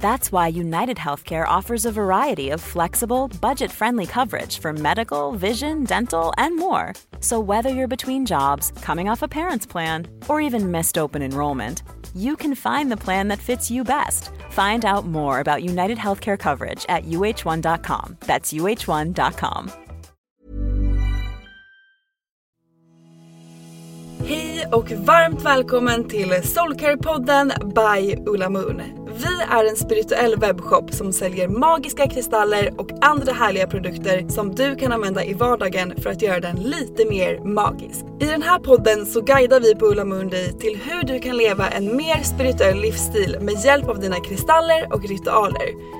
That's why United Healthcare offers a variety of flexible, budget friendly coverage for medical, vision, dental, and more. So, whether you're between jobs, coming off a parent's plan, or even missed open enrollment, you can find the plan that fits you best. Find out more about United Healthcare coverage at uh1.com. That's uh1.com. Hej och varmt välkommen till Soulcare-podden by Ulla Moon. Vi är en spirituell webbshop som säljer magiska kristaller och andra härliga produkter som du kan använda i vardagen för att göra den lite mer magisk. I den här podden så guidar vi på Ulla Mundi till hur du kan leva en mer spirituell livsstil med hjälp av dina kristaller och ritualer.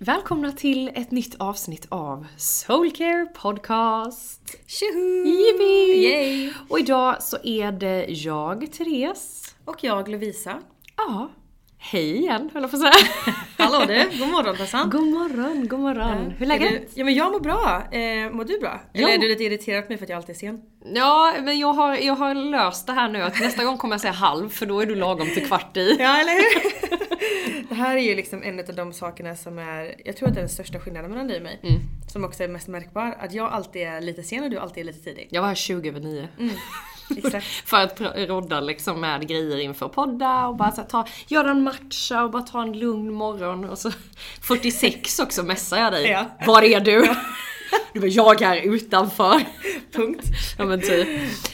Och välkomna till ett nytt avsnitt av Soulcare Podcast! Tjoho! Yippee! Yay! Och idag så är det jag, Therese. Och jag Lovisa. Ja, hej igen höll jag på att säga. Hallå du, god morgon Tassan. God morgon, god morgon. Hur är läget? du, ja men jag mår bra. Eh, mår du bra? Ja. Eller är du lite irriterad på mig för att jag alltid är sen? Ja, men jag har, jag har löst det här nu att nästa gång kommer jag säga halv för då är du lagom till kvart i. Ja eller hur? det här är ju liksom en av de sakerna som är, jag tror att det är den största skillnaden mellan dig och mig. Mm. Som också är mest märkbar. Att jag alltid är lite sen och du alltid är lite tidig. Jag var här 20 över 9. Exakt. För att rodda liksom med grejer inför podda och bara så ta, göra en matcha och bara ta en lugn morgon och så 46 också messar jag dig. Ja. Var är du? Du bara, jag är utanför. Punkt. Ja men typ.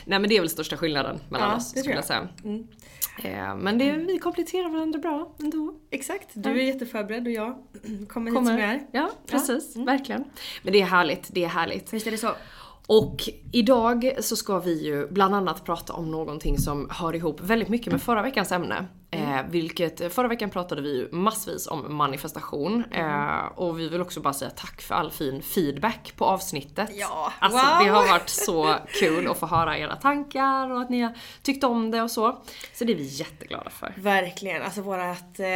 Nej men det är väl största skillnaden mellan Ja, oss skulle jag jag. säga. Eh, Men det, vi kompletterar varandra bra ändå. Exakt. Du är jätteförberedd och jag kommer hit som jag är. Ja, precis. Verkligen. Men det är härligt, det är härligt. Visst är det så? Och idag så ska vi ju bland annat prata om någonting som hör ihop väldigt mycket med förra veckans ämne. Eh, vilket, förra veckan pratade vi ju massvis om manifestation. Eh, och vi vill också bara säga tack för all fin feedback på avsnittet. Ja, Alltså wow. det har varit så kul att få höra era tankar och att ni har tyckt om det och så. Så det är vi jätteglada för. Verkligen, alltså vårat, eh,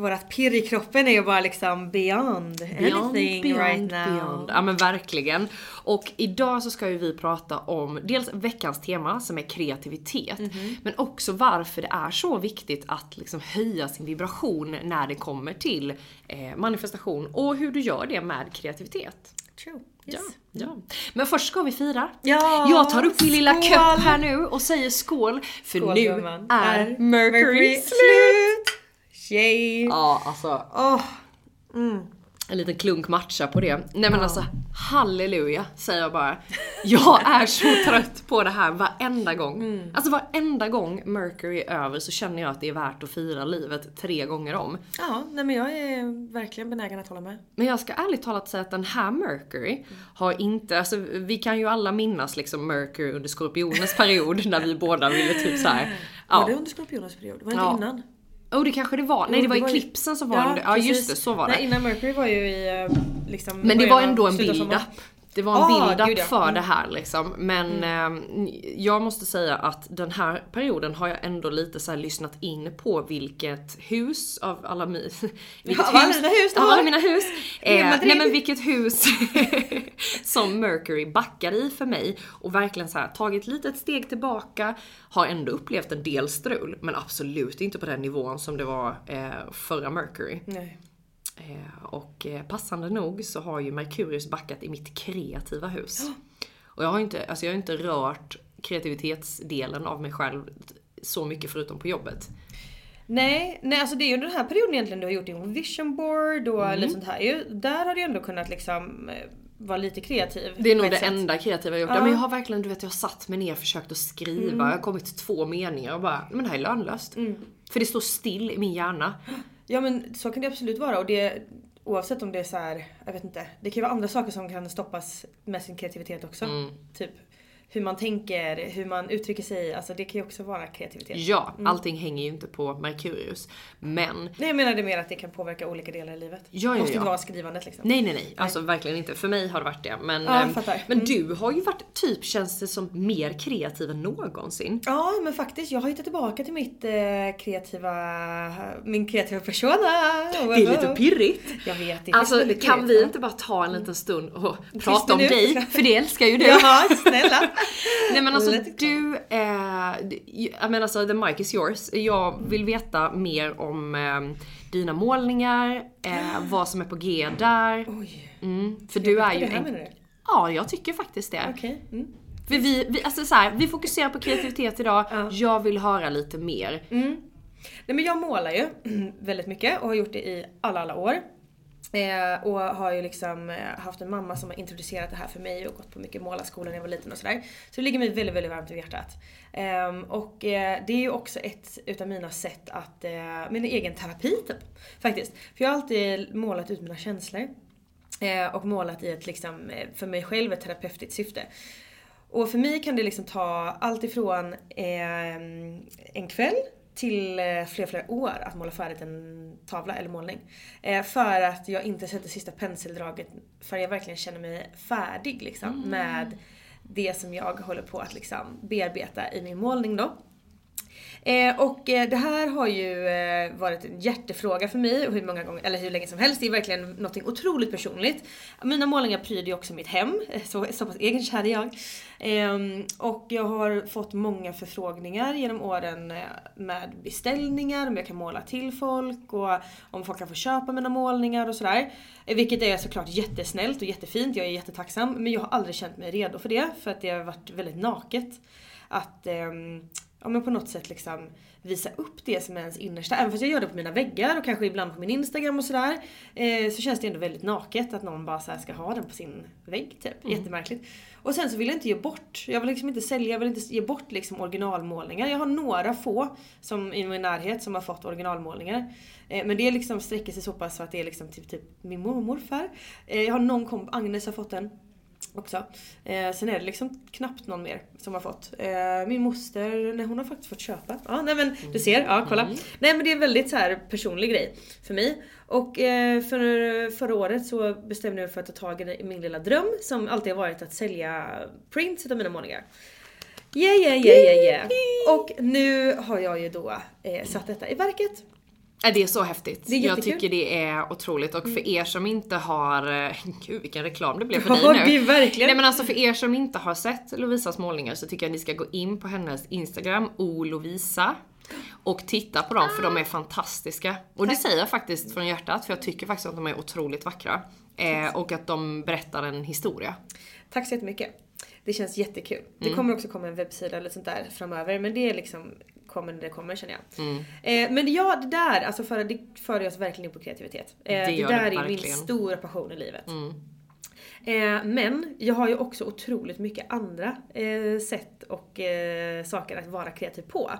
vårat pirr i kroppen är ju bara liksom beyond, anything right now. beyond. Ja men verkligen. Och idag så ska ju vi prata om dels veckans tema som är kreativitet. Mhm. Men också varför det är så viktigt att liksom höja sin vibration när det kommer till eh, manifestation och hur du gör det med kreativitet. True. Ja, Yes. ja. Men först ska vi fira. Ja, Jag tar upp min lilla skål! kopp här nu och säger skål. För Skål, nu gumman. är Mercury, slut! slut! Yay! Ja, alltså. Åh, en liten klunk matcha på det. Nej men alltså halleluja säger jag bara. Jag är så trött på det här varenda gång. Mm. Alltså varenda gång Mercury är över så känner jag att det är värt att fira livet tre gånger om. Ja, nej men jag är verkligen benägen att hålla med. Men jag ska ärligt talat säga att den här Mercury har inte, alltså vi kan ju alla minnas liksom Mercury under Skorpionens period när vi båda ville typ så här. Var Ja, det under Skorpionens period? Var det inte Ja. innan? Oh det kanske det var. Nej det var Eclipsen som var under. Ja just det, så var det. Nej, innan Mercury var ju i eh, liksom... Men det var ändå en build-up. Det var en Ah, build-up gud, ja. för Mm. det här liksom. Men eh, jag måste säga att den här perioden har jag ändå lite så lyssnat in på vilket hus av alla mi... vilket alla dina hus har. alla mina hus. Eh, nej men vilket hus som Mercury backar i för mig och verkligen så här tagit lite ett steg tillbaka. Har ändå upplevt en del strul men absolut inte på den nivån som det var eh, förra Mercury. Nej. Eh, och eh, passande nog så har ju Merkurius backat i mitt kreativa hus. Och jag har inte, alltså jag har inte rört kreativitetsdelen av mig själv så mycket förutom på jobbet. Nej, nej alltså det är ju den här perioden egentligen du har gjort din vision board och Mm. lite sånt här. Där har du ändå kunnat liksom eh, vara lite kreativ. Det är nog det sätt. enda kreativa jag gjort. Ja. men jag har verkligen, du vet jag har satt mig ner och försökt att skriva. Mm. Jag har kommit till två meningar och bara, men det här är lönlöst. För det står still i min hjärna. Ja men så kan det absolut vara och det oavsett om det är så här, jag vet inte. Det kan ju vara andra saker som kan stoppas med sin kreativitet också. Mm. Typ hur man tänker, hur man uttrycker sig. Alltså det kan ju också vara kreativitet. Ja, allting hänger ju inte på Merkurius. Men Nej jag menar det mer att det kan påverka olika delar i livet. Ja, ja, det måste ja. inte vara skrivandet liksom. Nej nej nej, alltså verkligen inte. För mig har det varit det. Men, Ja, jag ehm, men Mm. du har ju varit typ känns det som mer kreativ än någonsin. Ja men faktiskt, jag har hittat tillbaka till mitt eh, kreativa, min kreativa persona. Det är lite pirrigt. Jag vet, det Alltså kan vi inte bara ta en liten stund och prata om dig? För det älskar ju du. Ja, snälla. Nej men alltså du, eh, jag menar alltså the mic is yours. Jag vill veta mer om eh, dina målningar, eh, vad som är på G där. Oj. Mm, för du är ju det här en... du? Ja, jag tycker faktiskt det. Okej. Mm. För vi, vi, alltså så här, vi fokuserar på kreativitet idag. Jag vill höra lite mer. Nej men jag målar ju väldigt mycket och har gjort det i alla, alla år. Eh, och har ju liksom eh, haft en mamma som har introducerat det här för mig och gått på mycket målarskola när jag var liten och sådär. Så det ligger mig väldigt, väldigt varmt i hjärtat. Eh, och eh, det är ju också ett utav mina sätt att, eh, min egen terapi typ. Faktiskt. För jag har alltid målat ut mina känslor. Eh, och målat i ett liksom, eh, för mig själv ett terapeutiskt syfte. Och för mig kan det liksom ta allt ifrån eh, en kväll till eh, flera, flera år att måla färdigt en tavla eller målning. Eh, för att jag inte sätter sista penseldraget förrän jag verkligen känner mig färdig liksom, med det som jag håller på att liksom, bearbeta i min målning då. Eh, och eh, det här har ju eh, varit en hjärtefråga för mig hur många gånger, eller hur länge som helst. Det är verkligen något otroligt personligt. Mina målningar pryder ju också mitt hem, så, så pass egenkär är jag. Ehm, och jag har fått många förfrågningar genom åren eh, med beställningar, om jag kan måla till folk och om folk kan få köpa mina målningar och sådär. Eh, Vilket är såklart jättesnällt och jättefint, jag är jättetacksam. Men jag har aldrig känt mig redo för det, för att det har varit väldigt naket. Att ehm, ja, men på något sätt liksom visa upp det som är ens innersta. Även fast jag gör det på mina väggar och kanske ibland på min Instagram och sådär. Eh, så känns det ändå väldigt naket att någon bara ska ha den på sin vägg typ. Jättemärkligt. Och sen så vill jag inte ge bort, jag vill liksom inte sälja, jag vill inte ge bort liksom originalmålningar. Jag har några få som i min närhet som har fått originalmålningar. Eh, men det liksom sträcker sig så pass så att det är liksom typ, typ min mormor och morfar. Eh, jag har någon komp, Agnes har fått en också. Eh, sen är det liksom knappt någon mer som har fått. Eh, min moster, nej hon har faktiskt fått köpa. Ja nej men du ser, ja kolla. Nej men det är en väldigt så här personlig grej för mig. Och eh, för, förra året så bestämde jag mig för att ta tag i min lilla dröm som alltid har varit att sälja prints av mina målningar. Yeah yeah yeah yeah yeah. Och nu har jag ju då eh, satt detta i verket. Ja, det är så häftigt. Det är jag tycker det är otroligt och för er som inte har, eh, gud vilken reklam det blev för Ja, dig nu. det är verkligen. Nej men alltså för er som inte har sett Lovisas målningar så tycker jag ni ska gå in på hennes Instagram, olovisa. Och titta på dem för de är fantastiska. Och det säger jag faktiskt från hjärtat för jag tycker faktiskt att de är otroligt vackra. Eh, och att de berättar en historia. Tack så jättemycket. Det känns jättekul. Det Mm. kommer också komma en webbsida eller sånt där framöver men det är liksom kommer när det kommer känner jag. Mm. Eh, men ja det där, alltså för, det för oss verkligen in på kreativitet. Eh, Det det, gör det där är min. Mm. stora passion i livet. Eh, men jag har ju också otroligt mycket andra eh, sätt och eh, saker att vara kreativ på.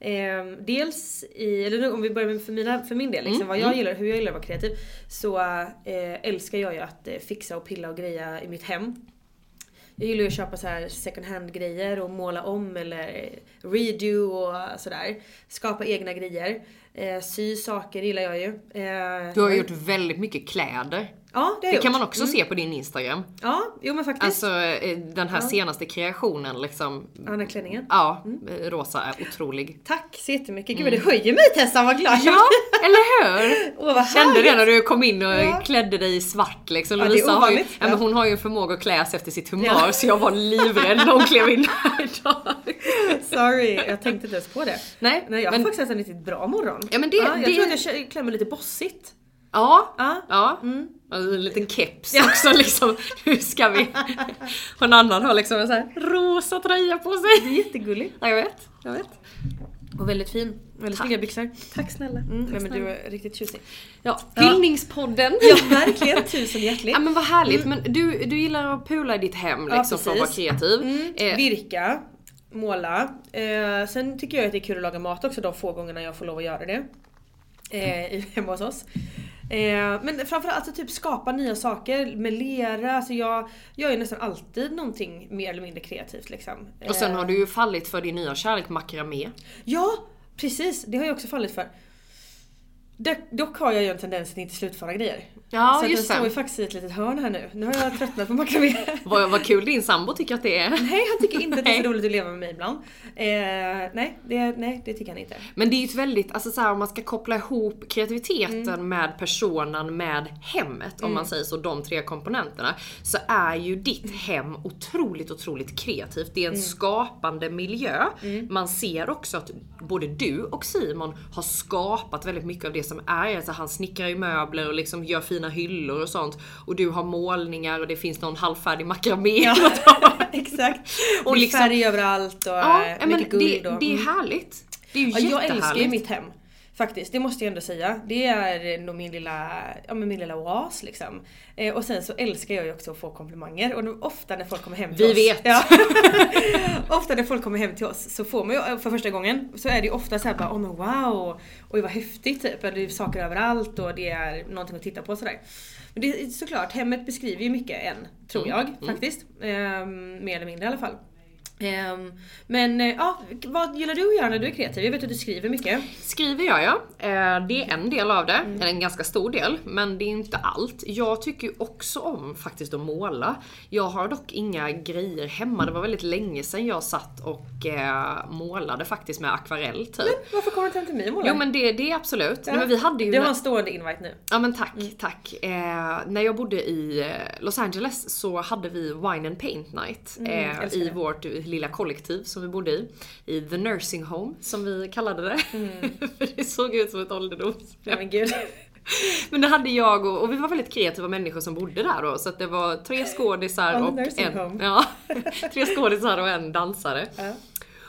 Eh, dels i, eller nu, om vi börjar med för, mina, för min del, liksom, Mm, vad jag gillar, hur jag gillar att vara kreativ. Så eh, älskar jag ju att eh, fixa och pilla och greja i mitt hem. Jag gillar ju att köpa så här second hand grejer och måla om eller redo och sådär. Skapa egna grejer. Eh, sy saker gillar jag ju. Eh, Du har gjort väldigt mycket kläder. Ja, det har Det kan gjort. man också se på din Instagram. Ja, jo men faktiskt. Alltså eh, den här senaste kreationen liksom. Ja, den här klänningen. Ja, eh, rosa är otrolig. Tack så jättemycket. Gud det höjer mig Tessan, vad glad Ja, eller hur? Åh, vad Kände det när du kom in och Ja. klädde dig i svart liksom. Ja, det är Lovisa har ju, ovanligt. ja, men Ja. hon har ju en förmåga att klä sig efter sitt humör Ja. så jag var livrädd när hon klev in här idag. Sorry, jag tänkte inte ens på det. Nej, Nej, jag har faktiskt en riktigt bra morgon. Ja, men det- jag det- tror att jag klär mig lite bossigt. Ja, Ja. ja. Och en liten keps också liksom. Hur ska vi? Och en annan har liksom en sån här rosa tröja på Det är sig. jättegulligt. Ja, jag vet. Jag vet. Och väldigt fin. Väldigt snygga byxor. Tack snälla. Mm, Tack men snälla. du är riktigt tjusig. Ja, Hyllningspodden. Ja, verkligen. Tusen hjärtligt. Ja men vad härligt, men du, du gillar att pula i ditt hem Ja, liksom för att vara kreativ. Mm, Eh, virka, måla. Eh, sen tycker jag att det är kul att laga mat också de få gångerna jag får lov att göra det. Eh, i- hemma hos oss. Eh, men framförallt alltså, typ skapa nya saker med lera. Alltså jag gör ju nästan alltid någonting mer eller mindre kreativt liksom. och sen Eh, har du ju fallit för din nya kärlek makramé. Ja, precis. Det har jag också fallit för. Dock, dock har jag ju en tendens att inte slutföra grejer. Ja, så just jag står ju faktiskt i ett litet hörn här nu. Nu har jag tröttnat på makramé. Vad, vad kul din sambo tycker att det är. Nej, han tycker inte att det är så roligt att leva med mig ibland. Eh, nej, det, nej, det tycker han inte. Men det är ju ett väldigt, alltså så här, om man ska koppla ihop kreativiteten Mm. med personen med hemmet, om man säger så, de tre komponenterna. Så är ju ditt hem otroligt, otroligt kreativt. Det är en Mm. skapande miljö. Man ser också att både du och Simon har skapat väldigt mycket av det som är, alltså han snickrar ju möbler och liksom gör fina hyllor och sånt. Och du har målningar och det finns någon halvfärdig makramé. Exakt. Och liksom- färg överallt och Ja, eh, men mycket det, guld. och, det är mm. härligt. Det är ju Ja, jag älskar ju mitt hem. Faktiskt, det måste jag ändå säga. Det är nog min lilla, ja, men min lilla oas liksom. Eh, och sen så älskar jag ju också att få komplimanger. Och då, ofta när folk kommer hem till Vi oss. vet. Ja. ofta när folk kommer hem till oss så får man ju för första gången så är det ju ofta så här bara oh men wow, oj vad häftigt typ. Det är saker överallt och det är någonting att titta på och sådär. Men det är såklart, hemmet beskriver ju mycket än, tror jag faktiskt. Ehm, mer eller mindre i alla fall. Ehm, men eh, ja, vad gillar du att göra när du är kreativ? Jag vet att du skriver mycket. Skriver jag ja. Eh, Det är en del av det, Mm. en ganska stor del, men det är inte allt. Jag tycker också om faktiskt att måla. Jag har dock inga grejer hemma. Det var väldigt länge sedan jag satt och eh, målade faktiskt med akvarell typ. Varför kommer du inte till mig och målar? Jo men det, det är absolut. Nej, men vi hade ju Du har en stående invite nu. Ja men tack, tack. Eh, när jag bodde i eh, Los Angeles så hade vi Wine and Paint Night eh, älskar i vårt lilla kollektiv som vi bodde i. I The Nursing Home som vi kallade det. För det såg ut som ett ålderdomshem. Nej men gud. Men det hade jag och, och vi var väldigt kreativa människor som bodde där då. Så att det var tre skådisar och en, home. ja, tre skådisar och en dansare. Ja.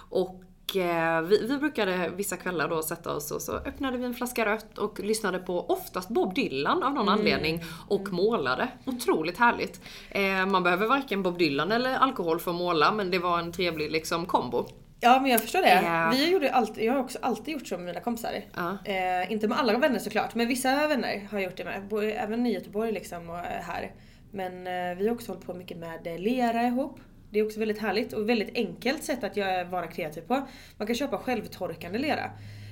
Och vi, vi brukade vissa kvällar då sätta oss och så öppnade vi en flaska rött och lyssnade på oftast Bob Dylan av någon Mm. anledning och målade. Otroligt härligt. Eh, man behöver varken Bob Dylan eller alkohol för att måla men det var en trevlig liksom kombo. Ja men jag förstår det. Ja. Vi gjorde alltid, jag har också alltid gjort så med mina kompisar. Ja. Eh, inte med alla vänner såklart, men vissa vänner har jag gjort det med. Även i Göteborg liksom och eh, här. Men eh, vi har också hållit på mycket med eh, lera ihop. Det är också väldigt härligt och väldigt enkelt sätt att vara kreativ på. Man kan köpa självtorkande lera.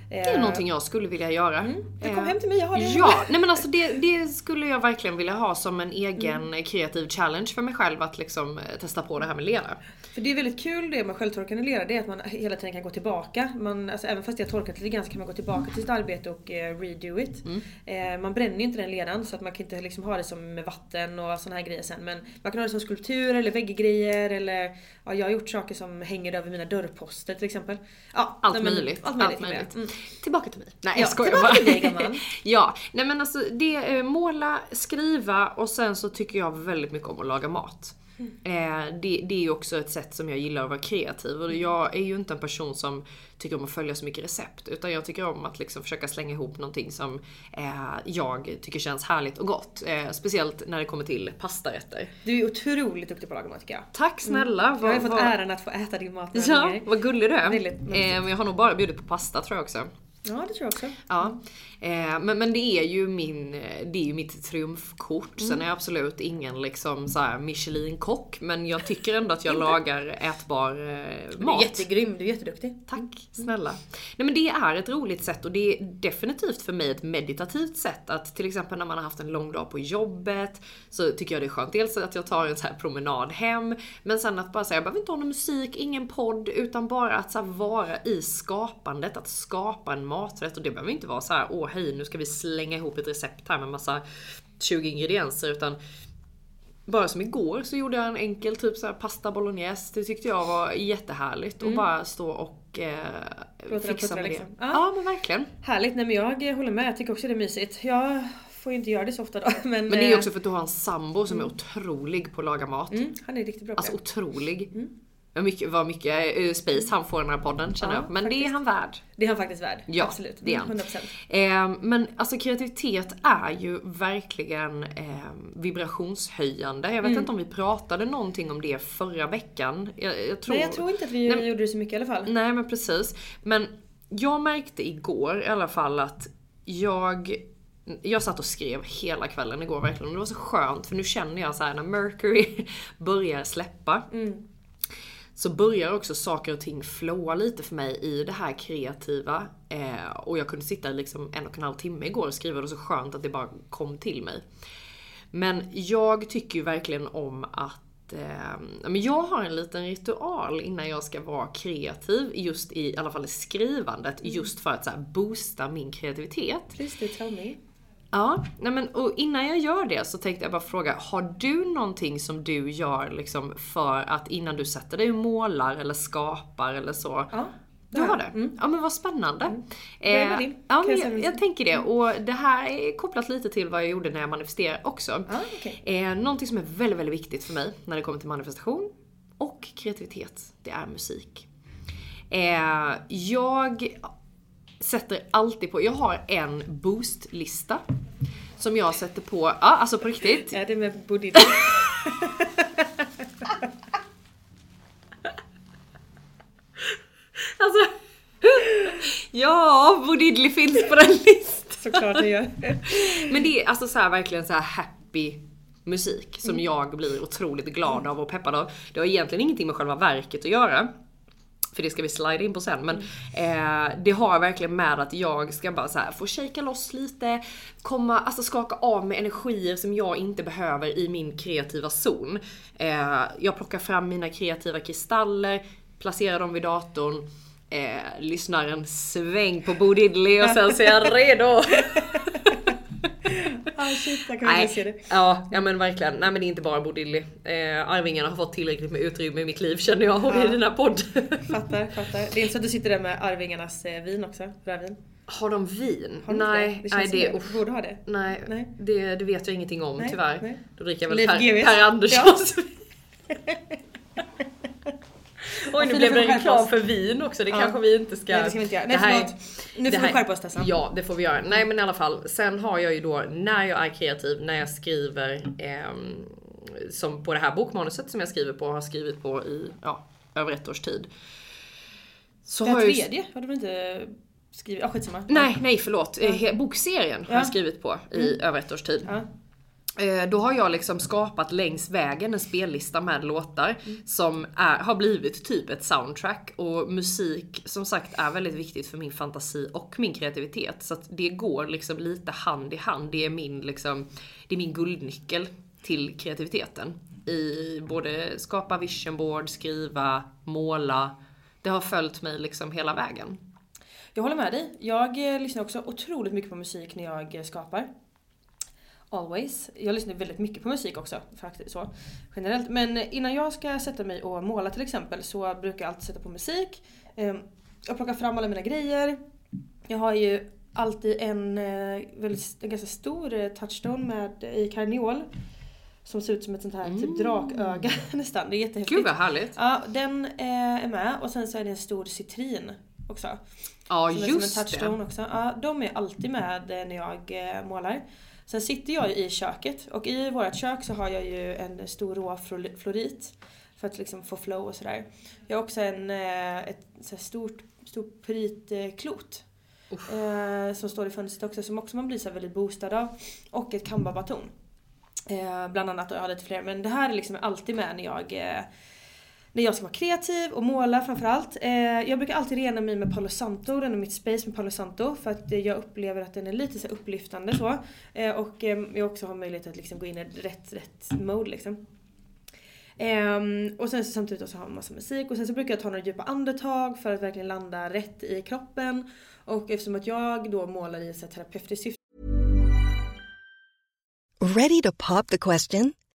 Det är någonting jag skulle vilja göra. Du kom Eh, hem till mig, jag har det. Ja, nej men alltså det, det skulle jag verkligen vilja ha som en egen Mm. kreativ challenge för mig själv att liksom eh, testa på det här med lera. För det är väldigt kul det med självtorkande lera, det är att man hela tiden kan gå tillbaka. Man, alltså, även fast det har torkat lite grann så kan man gå tillbaka till sitt arbete och eh, redo it. Eh, man bränner ju inte den leran så att man kan inte liksom ha det som med vatten och såna här grejer sen. Men man kan ha det som skulptur eller vägggrejer eller ja, jag har gjort saker som hänger över mina dörrposter till exempel. Ja, Allt nej, men möjligt. Allt möjligt. med det. Tillbaka till mig. Nej Ja, jag skojar tillbaka bara. till dig, ja, nej men alltså det är måla, skriva och sen så tycker jag väldigt mycket om att laga mat. Eh, det, det är ju också ett sätt som jag gillar att vara kreativ och jag är ju inte en person som tycker om att följa så mycket recept utan jag tycker om att liksom försöka slänga ihop någonting som eh, jag tycker känns härligt och gott. Eh, speciellt när det kommer till pastarätter. Du är otroligt duktig på att laga mat tycker jag. Tack snälla! Jag har ju fått vad- äran att få äta din mat Ja, gånger. vad gullig du är. Väldigt, väldigt eh, men jag har nog bara bjudit på pasta tror jag också. Ja, det tror jag också. Ja. Eh, men, men det är ju min, det är ju mitt triumfkort. Sen är jag absolut ingen liksom så här Michelin-kock. Men jag tycker ändå att jag lagar ätbar eh, Du är mat. jättegrym, du är jätteduktig. Tack snälla. Nej men det är ett roligt sätt och det är definitivt för mig ett meditativt sätt att till exempel när man har haft en lång dag på jobbet så tycker jag det är skönt. Dels att jag tar en så här promenad hem men sen att bara säga jag behöver inte ha någon musik, ingen podd utan bara att så vara i skapandet, att skapa en maträtt och det behöver inte vara så här åh hej nu ska vi slänga ihop ett recept här med massa 20 ingredienser utan bara som igår så gjorde jag en enkel typ så här pasta bolognese. Det tyckte jag var jättehärligt. Och bara stå och eh, den fixa med det. liksom. Ja. Ja. men verkligen. Härligt, nej men jag håller med. Jag tycker också det är mysigt. Jag får ju inte göra det så ofta då. Men, Men det är ju eh, också för att du har en sambo som är otrolig på att laga mat. mm, han är riktigt bra på Alltså det. otrolig. Vad mycket, vad mycket eh, space han får i den här podden känner Ja, jag. Men det är faktiskt. han värd. Det är han faktiskt värd. Ja, Absolut. det är han. Mm, 100%. Eh, men alltså kreativitet är ju verkligen eh, vibrationshöjande. Jag vet Mm. inte om vi pratade någonting om det förra veckan. Jag, jag tror... Nej jag tror inte att vi Nej, gjorde det så mycket i alla fall. Nej men precis. Men jag märkte igår i alla fall att jag jag satt och skrev hela kvällen igår verkligen och det var så skönt för nu känner jag så här när Mercury börjar släppa så börjar också saker och ting flowa lite för mig i det här kreativa. Eh, och jag kunde sitta liksom en och en halv timme igår och skriva och det var så skönt att det bara kom till mig. Men jag tycker ju verkligen om att eh, men jag har en liten ritual innan jag ska vara kreativ, just i, i alla fall i skrivandet, just för att så här, boosta min kreativitet. Please do tell me. Ja, nej men och innan jag gör det så tänkte jag bara fråga, har du någonting som du gör liksom för att innan du sätter dig och målar eller skapar eller så? Ja. Du har det? Ja men vad spännande. Börja Eh, din, ja, men jag jag, tänker det. Och det här är kopplat lite till vad jag gjorde när jag manifesterade också. Okej. eh, någonting som är väldigt, väldigt viktigt för mig när det kommer till manifestation och kreativitet, det är musik. Eh, jag sätter alltid på, jag har en boostlista som jag sätter på, ja alltså på riktigt. Är det med Bodil? Alltså, ja, Bo Diddley finns på den listan. Såklart det gör. Men det är alltså så här, verkligen så här happy musik som jag blir otroligt glad av och peppad av. Det har egentligen ingenting med själva verket att göra. För det ska vi slida in på sen. Men eh, det har verkligen med att jag ska bara så här, få shaka loss lite, komma, alltså skaka av med energier som jag inte behöver i min kreativa zon. Eh, jag plockar fram mina kreativa kristaller, placerar dem vid datorn, eh, lyssnar en sväng på Bo Diddley och sen så är jag redo. Ah shit, jag kan inte se det. Ja, ja men verkligen. Nej men det är inte bara Bo Diddley. Eh, Arvingarna har fått tillräckligt med utrymme i mitt liv känner jag och i den här podden. Fattar, fattar. Det är inte så att du sitter där med Arvingarnas eh, vin också? Rödvin? Har de vin? Har de nej, det? Det nej, det, Borde ha det. nej, Nej. Det, det vet jag ingenting om Nej, tyvärr. nej. Då dricker jag väl Leif Per, per Anderssons. Oj nu blev det reklam för vin också, det Ja. kanske vi inte ska... Nej det ska vi inte göra. Nej här är- förlåt. Nu får vi skärpa oss Tessan. Ja, det får vi göra. Nej men i alla fall, sen har jag ju då när jag är kreativ, när jag skriver ehm, som på det här bokmanuset som jag skriver på, har skrivit på i ja, över ett års tid. Så Det har här jag ju- tredje har du väl inte skrivit? Ja skitsamma. Nej, nej förlåt. Eh, he- Bokserien har Ja. jag skrivit på i över ett års tid. Ja. Eh, då har jag liksom skapat längs vägen en spellista med låtar som är, har blivit typ ett soundtrack. Och musik som sagt är väldigt viktigt för min fantasi och min kreativitet. Så att det går liksom lite hand i hand. Det är min, liksom, det är min guldnyckel till kreativiteten. I både skapa vision board, skriva, måla. Det har följt mig liksom hela vägen. Jag håller med dig. Jag eh, lyssnar också otroligt mycket på musik när jag eh, skapar. Always. Jag lyssnar väldigt mycket på musik också faktiskt så generellt. Men innan jag ska sätta mig och måla till exempel så brukar jag alltid sätta på musik. Ehm, Jag plockar fram alla mina grejer. Jag har ju alltid en, eh, väldigt, en ganska stor eh, touchstone med, i karneol. Som ser ut som ett sånt här typ draköga nästan. Det är jättehäftigt. Gud vad härligt! Ja, den eh, är med och sen så är det en stor citrin också. Ja Som är just som en touchstone det. också. Ja, de är alltid med eh, när jag eh, målar. Sen sitter jag ju i köket och i vårt kök så har jag ju en stor rå flor- florit. För att liksom få flow och sådär. Jag har också en, eh, ett så stort, stort pyritklot. Eh, som står i fönstret också som också man blir så väldigt boostad av. Och ett Canva-baton. Eh, bland annat och jag har lite fler men det här är liksom alltid med när jag eh, när jag ska vara kreativ och måla framförallt. Eh, jag brukar alltid rena mig med Palo Santo, rena mitt space med Palo Santo för att eh, jag upplever att den är lite så upplyftande så. Eh, och eh, jag också har möjlighet att liksom gå in i rätt, rätt mode liksom. Um, och sen så samtidigt så har man massa musik och sen så brukar jag ta några djupa andetag för att verkligen landa rätt i kroppen. Och eftersom att jag då målar i ett terapeutiskt syfte Ready to pop the question?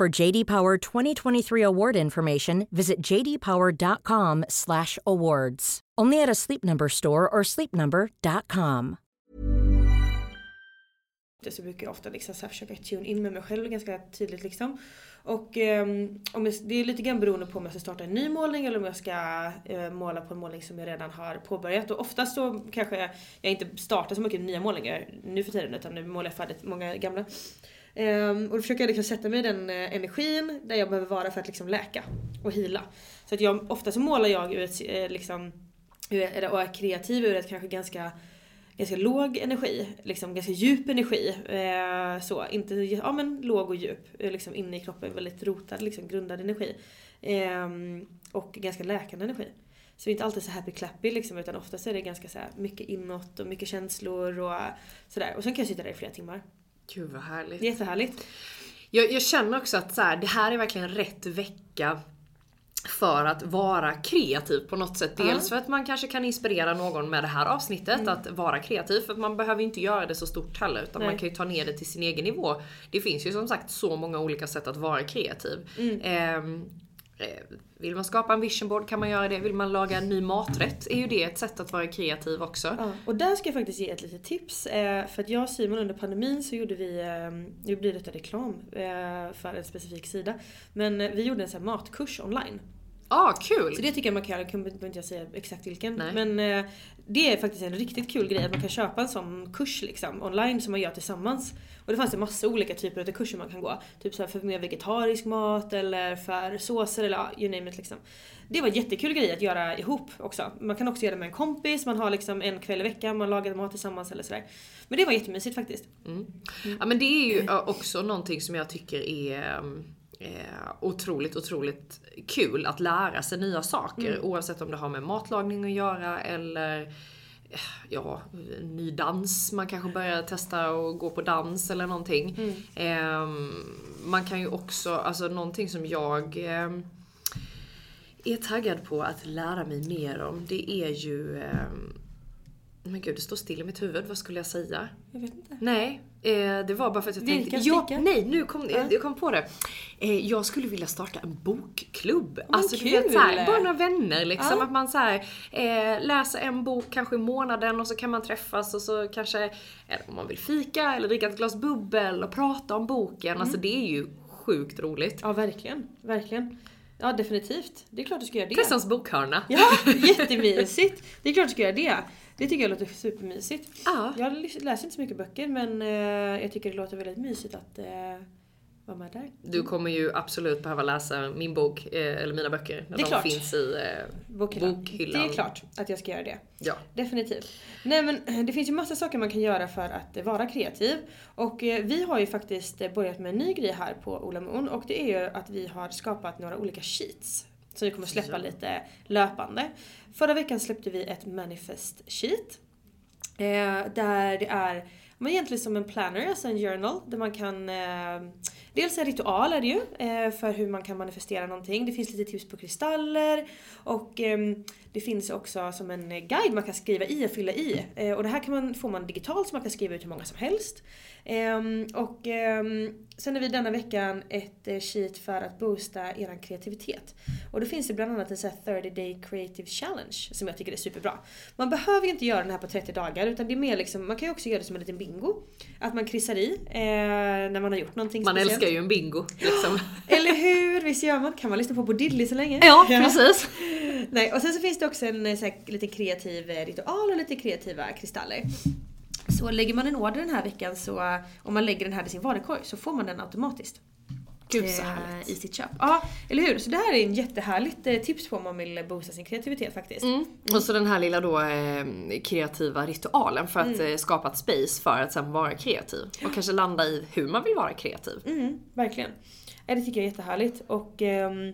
For JD Power 2023 award information, visit jdpower.com/awards. Only at a Sleep Number store or sleepnumber.com. så brukar jag ofta liksom så försöka tune in med mig själv ganska tydligt liksom. Och um, om jag, det är lite grann beroende på om jag ska starta en ny målning eller om jag ska uh, måla på en målning som jag redan har påbörjat. Och oftast så kanske jag, jag inte startar så mycket nya målningar nu för tiden utan nu målar jag färdigt många gamla. Um, och då försöker jag liksom sätta mig i den uh, energin där jag behöver vara för att liksom läka och hila. Så att jag, ofta så målar jag ur ett, uh, liksom, ur, och är kreativ ur ett kanske ganska ganska låg energi, liksom ganska djup energi. Eh, så, inte, ja men låg och djup, eh, liksom inne i kroppen, väldigt rotad, liksom grundad energi. Eh, och ganska läkande energi. Så det är inte alltid så happy clappy liksom utan oftast är det ganska så här, mycket inåt och mycket känslor och sådär. Och sen kan jag sitta där i flera timmar. Gud vad härligt. Jättehärligt. Jag, jag känner också att så här, det här är verkligen rätt vecka för att vara kreativ på något sätt. Dels för att man kanske kan inspirera någon med det här avsnittet att vara kreativ. För att man behöver inte göra det så stort heller utan Nej. man kan ju ta ner det till sin egen nivå. Det finns ju som sagt så många olika sätt att vara kreativ. Ehm, eh, Eh, vill man skapa en vision board kan man göra det. Vill man laga en ny maträtt är ju det ett sätt att vara kreativ också. Ja, och där ska jag faktiskt ge ett litet tips. Eh, för att jag och Simon under pandemin så gjorde vi, eh, nu blir detta reklam för en specifik sida. Men vi gjorde en sån här matkurs online. Ah, kul! Så det tycker jag man kan göra, jag behöver inte jag säga exakt vilken. Nej. Men eh, det är faktiskt en riktigt kul grej att man kan köpa en sån kurs liksom online som man gör tillsammans. Och det fanns en massa olika typer av kurser man kan gå. Typ så för mer vegetarisk mat eller för såser eller ja, you name it liksom. Det var en jättekul grej att göra ihop också. Man kan också göra det med en kompis, man har liksom en kväll i veckan, man lagar mat tillsammans eller sådär. Men det var jättemysigt faktiskt. Ja men det är ju också någonting som jag tycker är eh, otroligt, otroligt kul att lära sig nya saker. Mm. Oavsett om det har med matlagning att göra eller eh, ja, ny dans. Man kanske börjar testa och gå på dans eller någonting. Mm. Eh, man kan ju också, alltså någonting som jag eh, är taggad på att lära mig mer om. Det är ju eh, men gud, det står still i mitt huvud. Vad skulle jag säga? Jag vet inte. Nej, eh, det var bara för att jag Vilka tänkte... Ja, stickar? nej, nu kom Ja. jag kom på det. Eh, jag skulle vilja starta en bokklubb. Men alltså kul! vet såhär, bara några vänner liksom. Ja. Att man såhär, eh, läser en bok kanske i månaden och så kan man träffas och så kanske, eller om man vill fika eller dricka ett glas bubbel och prata om boken. Mm. Alltså det är ju sjukt roligt. Ja verkligen, verkligen. Ja definitivt. Det är klart du ska göra det. Tessans bokhörna. Ja, jättemysigt! Det är klart du ska göra det. Det tycker jag låter supermysigt. Ja. Jag läser inte så mycket böcker men eh, jag tycker det låter väldigt mysigt att eh, vara med där. Du kommer ju absolut behöva läsa min bok, eh, eller mina böcker, när Det är de klart. finns i Bokhyllan. bokhyllan. Det är klart att jag ska göra det. Ja. Definitivt. Nej men det finns ju massa saker man kan göra för att vara kreativ. Och vi har ju faktiskt börjat med en ny grej här på Ola Moon och det är ju att vi har skapat några olika sheets. Som vi kommer släppa lite löpande. Förra veckan släppte vi ett manifest sheet. Eh, där det är men egentligen som en planner, alltså en journal, där man kan... Eh, dels en ritual är det ju, eh, för hur man kan manifestera någonting. Det finns lite tips på kristaller och ehm, det finns också som en guide man kan skriva i och fylla i. Eh, och det här kan man, får man digitalt så man kan skriva ut hur många som helst. Ehm, och ehm, sen har vi denna veckan ett eh, sheet för att boosta er kreativitet. Och då finns det bland annat en sån här 30 day creative challenge som jag tycker är superbra. Man behöver ju inte göra den här på 30 dagar utan det är mer liksom, man kan ju också göra det som en liten bingo. Att man kryssar i när man har gjort någonting Man speciellt. Älskar ju en bingo liksom. Eller hur? Visst gör man? Kan man lyssna på Bo Diddley så länge? Ja, precis. Nej, och sen så finns det också en eh, så här, lite kreativ eh, ritual och lite kreativa kristaller. Så lägger man en order den här veckan så, eh, om man lägger den här i sin varukorg så får man den automatiskt. Gud så eh, härligt. I sitt köp. Ja, eller hur? Så det här är en jättehärligt eh, tips på om man vill boosta sin kreativitet faktiskt. Mm. Och så den här lilla då eh, kreativa ritualen för att Mm. eh, skapa ett space för att sen vara kreativ. Och kanske landa i hur man vill vara kreativ. Mm, verkligen. Ja, det tycker jag är jättehärligt. Och ehm,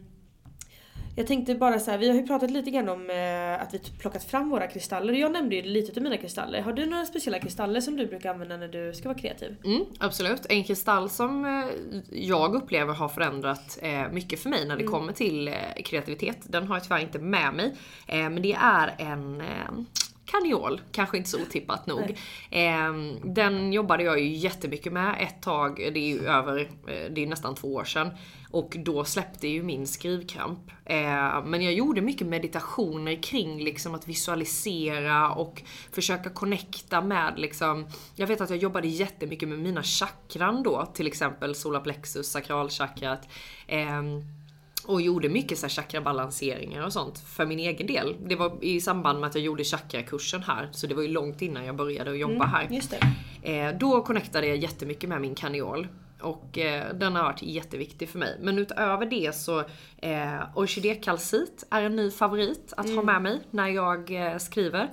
jag tänkte bara så här, vi har ju pratat lite grann om eh, att vi plockat fram våra kristaller. Jag nämnde ju lite av mina kristaller. Har du några speciella kristaller som du brukar använda när du ska vara kreativ? Mm, absolut. En kristall som eh, jag upplever har förändrat eh, mycket för mig när det Mm. kommer till eh, kreativitet. Den har jag tyvärr inte med mig. Eh, men det är en eh, Kaniol, kanske inte så otippat nog. Eh, den jobbade jag ju jättemycket med ett tag, det är ju över, eh, det är nästan två år sedan. Och då släppte ju min skrivkramp. Eh, men jag gjorde mycket meditationer kring liksom att visualisera och försöka connecta med liksom, jag vet att jag jobbade jättemycket med mina chakran då, till exempel solarplexus, sakralchakrat. ehm, och gjorde mycket så här chakrabalanseringar och sånt för min egen del. Det var i samband med att jag gjorde chakrakursen här, så det var ju långt innan jag började att jobba Mm, här. just det. Eh, då connectade jag jättemycket med min kaniol. Och eh, den har varit jätteviktig för mig. Men utöver det så eh, orkidékalcit är en ny favorit att ha Mm. med mig när jag eh, skriver.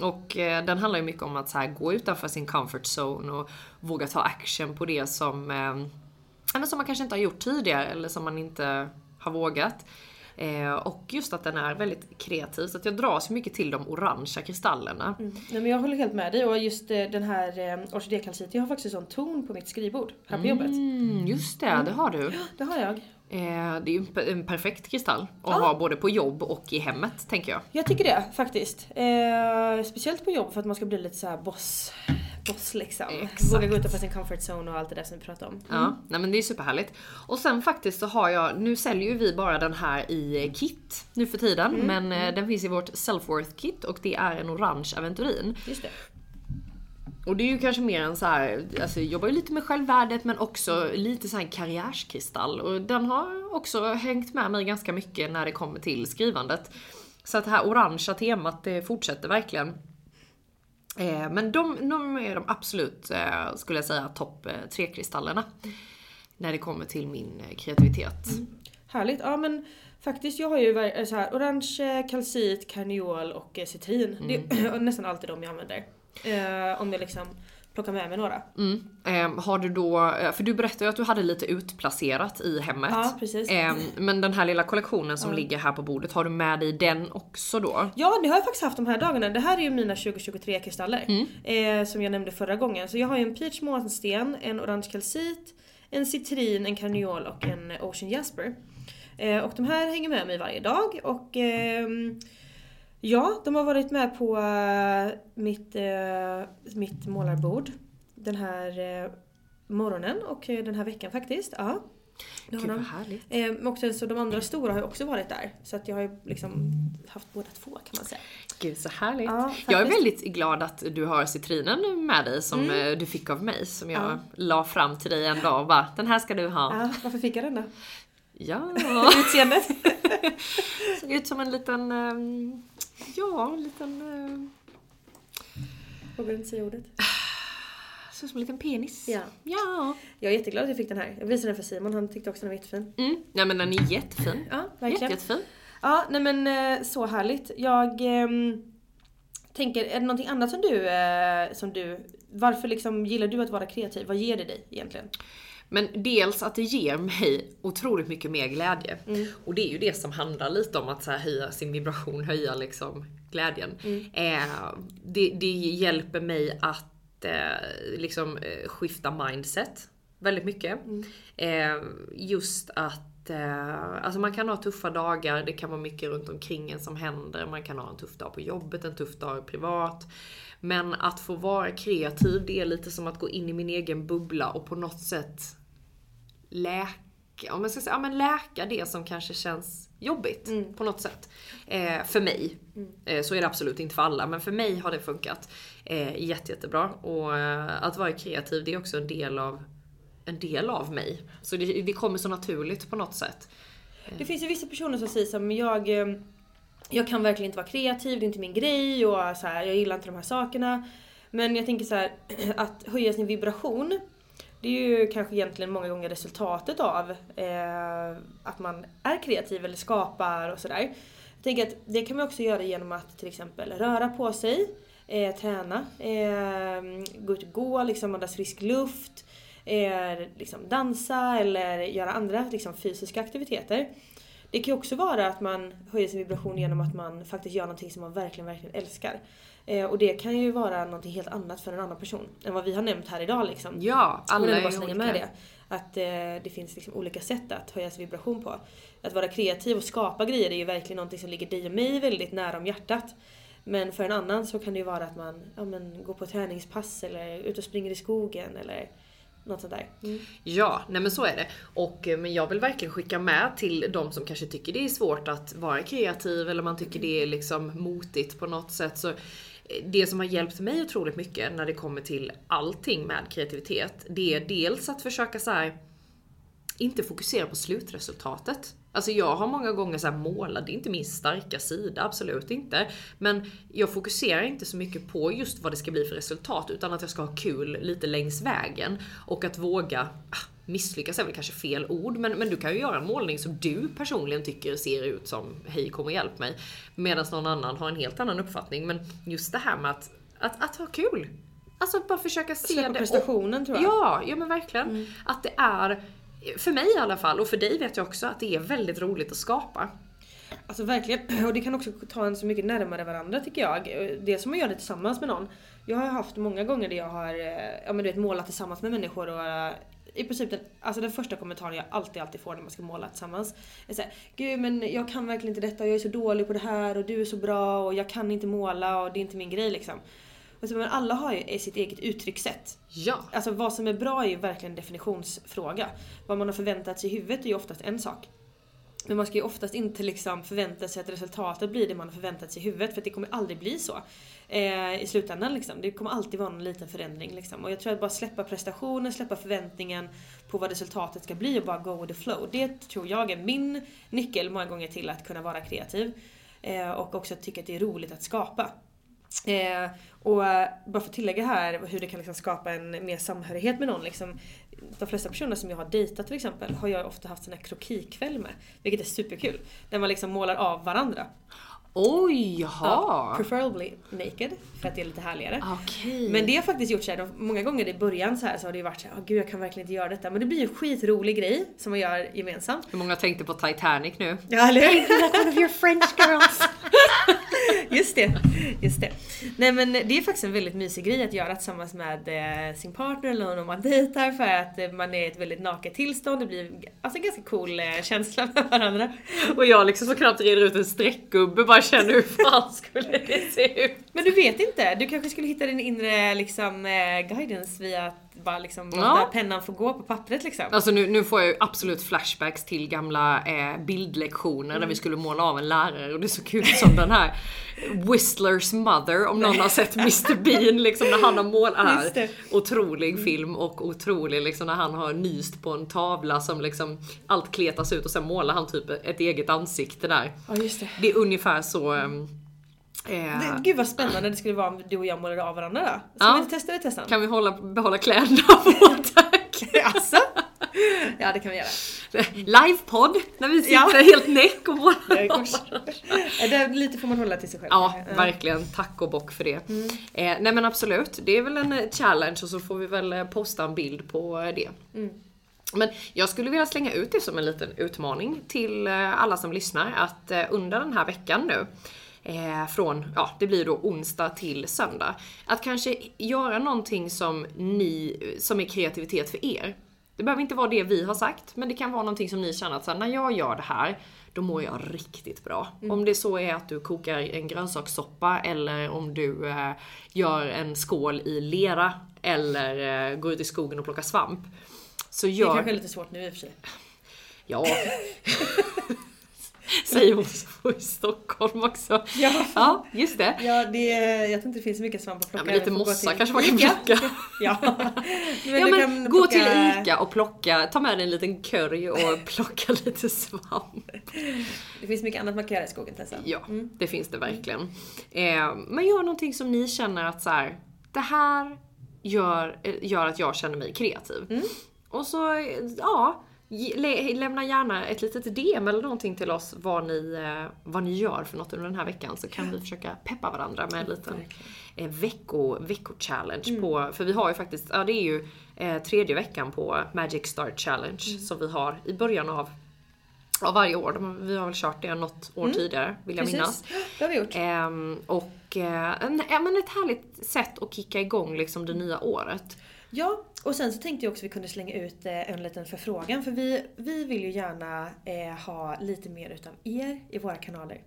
Och eh, den handlar ju mycket om att så här, gå utanför sin comfort zone och våga ta action på det som, eh, som man kanske inte har gjort tidigare eller som man inte har vågat. Eh, och just att den är väldigt kreativ så att jag dras mycket till de orangea kristallerna. Nej, men jag håller helt med dig och just eh, den här eh, orkidékalcit, jag har faktiskt en sån ton på mitt skrivbord här på jobbet. Mm, just det, det har du. Det har jag. Eh, det är ju en pe- en perfekt kristall att ha både på jobb och i hemmet tänker jag. Jag tycker det faktiskt. Eh, speciellt på jobb för att man ska bli lite så här boss. Boss liksom. Exakt. Våga gå utanför sin comfort zone och allt det där som vi pratade om. Ja, nej men det är superhärligt. Och sen faktiskt så har jag, nu säljer ju vi bara den här i eh, kit nu för tiden. Mm, Men eh, den finns i vårt self-worth kit och det är en orange aventurin. Just det. Och det är ju kanske mer en så här, alltså jag jobbar ju lite med självvärdet men också lite så här karriärskristall. Och den har också hängt med mig ganska mycket när det kommer till skrivandet. Så att det här orangea temat det fortsätter verkligen. Eh, men de, de är de absolut, eh, skulle jag säga, topp eh, tre kristallerna. När det kommer till min eh, kreativitet. Härligt. Ja men faktiskt jag har ju eh, så här, orange, kalcit, karneol och citrin. Det är nästan alltid de jag använder. Eh, om jag liksom plockar med mig några. Mm. Ehm, har du då, eh, för du berättade ju att du hade lite utplacerat i hemmet. Ja, precis. Ehm, men den här lilla kollektionen som Ja. ligger här på bordet, har du med dig den också då? Ja det har jag faktiskt haft de här dagarna. Det här är ju mina 2023 kristaller. Mm. Eh, som jag nämnde förra gången. Så jag har ju en peach månsten, en orange kalcit, en citrin, en karneol och en ocean jasper. Eh, och de här hänger med mig varje dag och ehm, ja, de har varit med på eh, mitt, eh, mitt målarbord den här eh, morgonen och den här veckan faktiskt. Ja. Det har Gud, vad härligt. Eh, men också, så de andra stora har ju också varit där. Så att jag har ju liksom haft båda två kan man säga. Gud så härligt. Ja, jag är väldigt glad att du har citrinen med dig som Mm. du fick av mig. Som jag Ja. la fram till dig en dag och bara, den här ska du ha. Ja, varför fick jag den då? Ja. Utseendet? Såg ut som en liten, ehm, ja en liten, ehm, Vågar inte säga ordet. såg ut som en liten penis. Ja. Ja. Jag är jätteglad att jag fick den här. Jag visade den för Simon, han tyckte också den var jättefin. Mm. Nej men den är jättefin. Ja, verkligen. Jätte, jättefin. Ja, nej men eh, så härligt. Jag ehm, tänker, är det någonting annat som du, eh, som du, varför liksom gillar du att vara kreativ? Vad ger det dig egentligen? Men dels att det ger mig otroligt mycket mer glädje. Mm. Och det är ju det som handlar lite om att så här höja sin vibration, höja liksom glädjen. Eh, det, det hjälper mig att eh, liksom eh, skifta mindset väldigt mycket. Eh, just att eh, alltså man kan ha tuffa dagar, det kan vara mycket runt omkring en som händer. Man kan ha en tuff dag på jobbet, en tuff dag privat. Men att få vara kreativ, det är lite som att gå in i min egen bubbla och på något sätt läka, om jag ska säga, ja, men läka det som kanske känns jobbigt på något sätt. Eh, för mig. Eh, så är det absolut inte för alla, men för mig har det funkat eh, jätte, jättebra. Och eh, att vara kreativ, det är också en del av, en del av mig. Så det, det kommer så naturligt på något sätt. Det finns ju vissa personer som säger som jag eh, jag kan verkligen inte vara kreativ, det är inte min grej och så här, jag gillar inte de här sakerna. Men jag tänker så här, att höja sin vibration det är ju kanske egentligen många gånger resultatet av eh, att man är kreativ eller skapar och sådär. Jag tänker att det kan man också göra genom att till exempel röra på sig, eh, träna, eh, gå ut och gå, liksom andas frisk luft, eh, liksom dansa eller göra andra liksom, fysiska aktiviteter. Det kan ju också vara att man höjer sin vibration genom att man faktiskt gör någonting som man verkligen, verkligen älskar. Eh, och det kan ju vara någonting helt annat för en annan person än vad vi har nämnt här idag liksom. Ja, alla är bara slänga olika. med det. Att eh, det finns liksom olika sätt att höja sin vibration på. Att vara kreativ och skapa grejer är ju verkligen någonting som ligger dig och mig väldigt nära om hjärtat. Men för en annan så kan det ju vara att man ja, men, går på träningspass eller ut och springer i skogen eller något sånt där. Mm. Ja, nej men så är det. Och, eh, men jag vill verkligen skicka med till de som kanske tycker det är svårt att vara kreativ eller man tycker det är liksom motigt på något sätt. Så det som har hjälpt mig otroligt mycket när det kommer till allting med kreativitet, det är dels att försöka så här, inte fokusera på slutresultatet. Alltså jag har många gånger så här målat, det är inte min starka sida, absolut inte. Men jag fokuserar inte så mycket på just vad det ska bli för resultat, utan att jag ska ha kul lite längs vägen. Och att våga, ah, misslyckas är väl kanske fel ord, men, men du kan ju göra en målning som du personligen tycker ser ut som hej kom och hjälp mig. Medan någon annan har en helt annan uppfattning. Men just det här med att, att, att ha kul. Alltså att bara försöka se Släppa det. prestationen, tror jag. Mm. Ja, ja men verkligen. Att det är, för mig i alla fall, och för dig vet jag också, att det är väldigt roligt att skapa. Alltså verkligen. Och det kan också ta en så mycket närmare varandra tycker jag. Dels som man gör det tillsammans med någon. Jag har haft många gånger där jag har eh, ja, men du vet, målat tillsammans med människor och eh, i princip den, alltså den första kommentaren jag alltid, alltid får när man ska måla tillsammans är såhär Gud men jag kan verkligen inte detta och jag är så dålig på det här och du är så bra och jag kan inte måla och det är inte min grej liksom. Och så, men alla har ju sitt eget uttryckssätt. Ja. Alltså vad som är bra är ju verkligen en definitionsfråga. Vad man har förväntat sig i huvudet är ju oftast en sak. Men man ska ju oftast inte liksom förvänta sig att resultatet blir det man har förväntat sig i huvudet för det kommer aldrig bli så. Eh, I slutändan liksom. Det kommer alltid vara en liten förändring liksom. Och jag tror att bara släppa prestationen, släppa förväntningen på vad resultatet ska bli och bara go with the flow. Det tror jag är min nyckel många gånger till att kunna vara kreativ. Eh, och också tycka att det är roligt att skapa. Eh, och bara för att tillägga här hur det kan liksom skapa en mer samhörighet med någon. Liksom, de flesta personer som jag har dejtat till exempel har jag ofta haft sån här krokikväll med. Vilket är superkul. Där man liksom målar av varandra. Oj, jaha! Ja, preferably naked, för att det är lite härligare. Okej. Men det har faktiskt gjort så här, många gånger i början så här så har det ju varit så här, "Åh, gud jag kan verkligen inte göra detta. Men det blir ju en skitrolig grej som man gör gemensamt. Hur många tänkte på Titanic nu? Ja, eller hur? Like one of your French girls. Just det, just det. Nej men det är faktiskt en väldigt mysig grej att göra tillsammans med eh, sin partner eller någon man dejtar för att eh, man är i ett väldigt naket tillstånd. Det blir alltså en ganska cool eh, känsla med varandra. Och jag liksom så knappt reder ut en streckgubbe bara känner hur fan skulle det se ut? Men du vet inte, du kanske skulle hitta din inre liksom guidance via att bara liksom Ja. pennan få gå på pappret liksom. Alltså nu, nu får jag ju absolut flashbacks till gamla eh, bildlektioner där vi skulle måla av en lärare och det är så kul som den här Whistlers mother, om någon har sett Mr Bean liksom när han har målat. Det. Otrolig film och otrolig liksom när han har nyst på en tavla som liksom allt kletas ut och sen målar han typ ett eget ansikte där. Ja just det. Det är ungefär så... eh, det. Gud vad spännande det skulle vara om du och jag målade av varandra då. Ska Ja. vi testa det Tessan? kan vi hålla, behålla kläderna på tack? alltså? Ja det kan vi göra. Livepodd när vi sitter Ja. helt näck och målar. Ja, lite får man hålla till sig själv. Ja, verkligen. Tack och bock för det. Eh, nej men absolut, det är väl en eh, challenge och så får vi väl eh, posta en bild på eh, det. Men jag skulle vilja slänga ut det som en liten utmaning till eh, alla som lyssnar att eh, under den här veckan nu eh, från, ja det blir då onsdag till söndag. Att kanske göra någonting som ni, som är kreativitet för er. Det behöver inte vara det vi har sagt, men det kan vara någonting som ni känner att så här, när jag gör det här, då mår jag riktigt bra. Om det så är att du kokar en grönsakssoppa eller om du eh, gör en skål i lera eller eh, går ut i skogen och plockar svamp. Så Det gör... kanske är lite svårt nu i och för sig. Ja. Säger hon som bor i Stockholm också. Ja. Ja, just det. Ja, det är, jag tror inte det finns så mycket svamp att plocka. Ja, men lite mossa kanske man kan plocka. Ja. Men ja, men gå plocka- till ICA och plocka, ta med dig en liten curry och plocka lite svamp. Det finns mycket annat man kan göra i skogen Tessa. Ja, det finns det verkligen. Eh, men gör någonting som ni känner att så här, det här gör, eh, gör att jag känner mig kreativ. Och så, eh, ja, lämna gärna ett litet DM eller någonting till oss vad ni, eh, vad ni gör för något under den här veckan så kan vi försöka peppa varandra med en liten eh, vecko, vecko-challenge på, för vi har ju faktiskt, ja det är ju eh, tredje veckan på Magic Start Challenge som vi har i början av Ja, varje år. Vi har väl kört det något år tidigare, vill jag minnas. Precis, det har vi gjort. Ehm, och ja, men ett härligt sätt att kicka igång liksom det nya året. Ja, och sen så tänkte jag också att vi kunde slänga ut eh, en liten förfrågan. För vi, vi vill ju gärna eh, ha lite mer utav er i våra kanaler.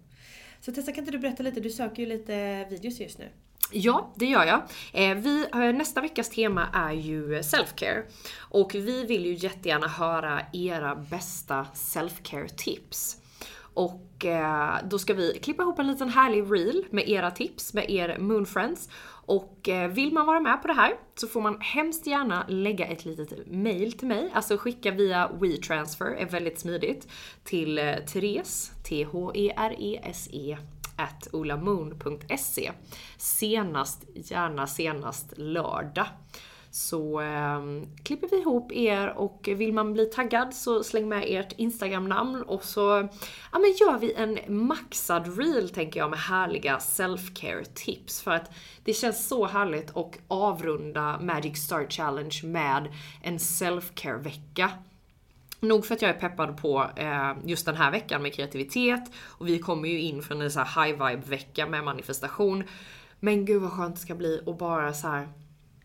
Så Tessa kan inte du berätta lite? Du söker ju lite videos just nu. Ja, det gör jag. Eh, vi, eh, nästa veckas tema är ju self-care. Och vi vill ju jättegärna höra era bästa self-care tips. Och eh, då ska vi klippa ihop en liten härlig reel med era tips, med er Moonfriends. Och eh, vill man vara med på det här så får man hemskt gärna lägga ett litet mail till mig. Alltså skicka via WeTransfer, är väldigt smidigt. Till eh, Therese, T-H-E-R-E-S-E, at olamoon.se. Senast, gärna senast lördag. Så eh, klipper vi ihop er och vill man bli taggad så släng med ert Instagram-namn och så ja, men gör vi en maxad reel tänker jag med härliga self-care tips. För att det känns så härligt att avrunda Magic Star Challenge med en self-care vecka. Nog för att jag är peppad på eh, just den här veckan med kreativitet och vi kommer ju in från en så här high vibe vecka med manifestation. Men gud vad skönt det ska bli och bara så här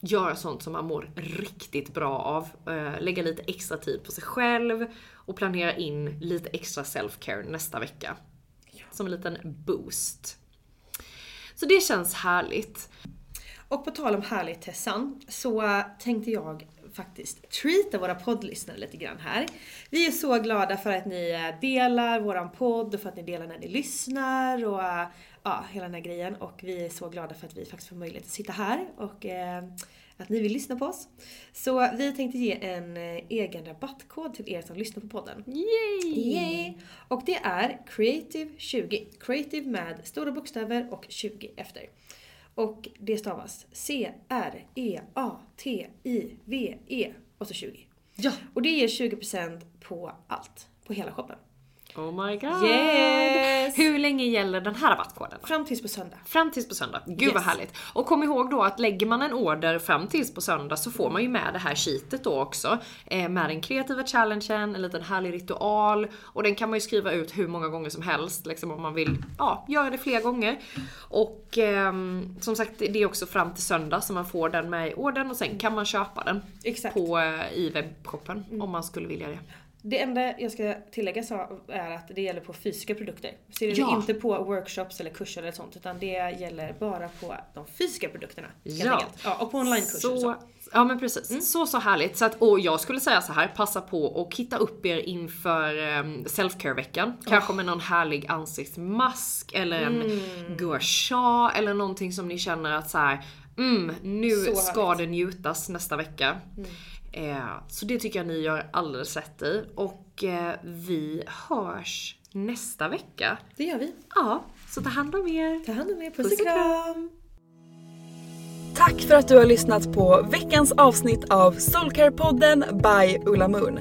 göra sånt som man mår riktigt bra av. Eh, lägga lite extra tid på sig själv och planera in lite extra self-care nästa vecka. Som en liten boost. Så det känns härligt. Och på tal om härligt Tessan så tänkte jag faktiskt treata våra poddlyssnare lite grann här. Vi är så glada för att ni eh, delar våran podd och för att ni delar när ni lyssnar och eh, ja, hela den här grejen. Och vi är så glada för att vi faktiskt får möjlighet att sitta här och eh, att ni vill lyssna på oss. Så vi tänkte ge en eh, egen rabattkod till er som lyssnar på podden. Yay! Yay! Och det är Creative20. Creative med stora bokstäver och 20 efter. Och det stavas C-R-E-A-T-I-V-E -E och så 20. Ja. Och det ger 20% på allt. På hela shoppen. Oh my god! Yes! Hur länge gäller den här rabattkoden? Fram tills på söndag. Fram tills på söndag. Gud Yes. vad härligt. Och kom ihåg då att lägger man en order fram tills på söndag så får man ju med det här sheetet då också. Eh, med den kreativa challengen, en liten härlig ritual. Och den kan man ju skriva ut hur många gånger som helst liksom om man vill ja, göra det fler gånger. Och ehm, som sagt det är också fram till söndag så man får den med i ordern och sen kan man köpa den. Exakt. På, eh, I webbshoppen om man skulle vilja det. Det enda jag ska tillägga så är att det gäller på fysiska produkter. Så det är Ja. inte på workshops eller kurser eller sånt utan det gäller bara på de fysiska produkterna. Ja. ja och på onlinekurser och så. Ja men precis. Så så härligt. Så att, och jag skulle säga så här, passa på och hitta upp er inför um, self-care-veckan. Kanske med någon härlig ansiktsmask eller en Mm. gua sha eller någonting som ni känner att så här, mm, nu Så ska härligt. det njutas nästa vecka. Eh, så det tycker jag ni gör alldeles rätt i. Och eh, vi hörs nästa vecka. Det gör vi. Ja, så ta hand om er. Ta hand om er. Puss, och kram. Tack för att du har lyssnat på veckans avsnitt av Soulcare-podden by Ulla Moon.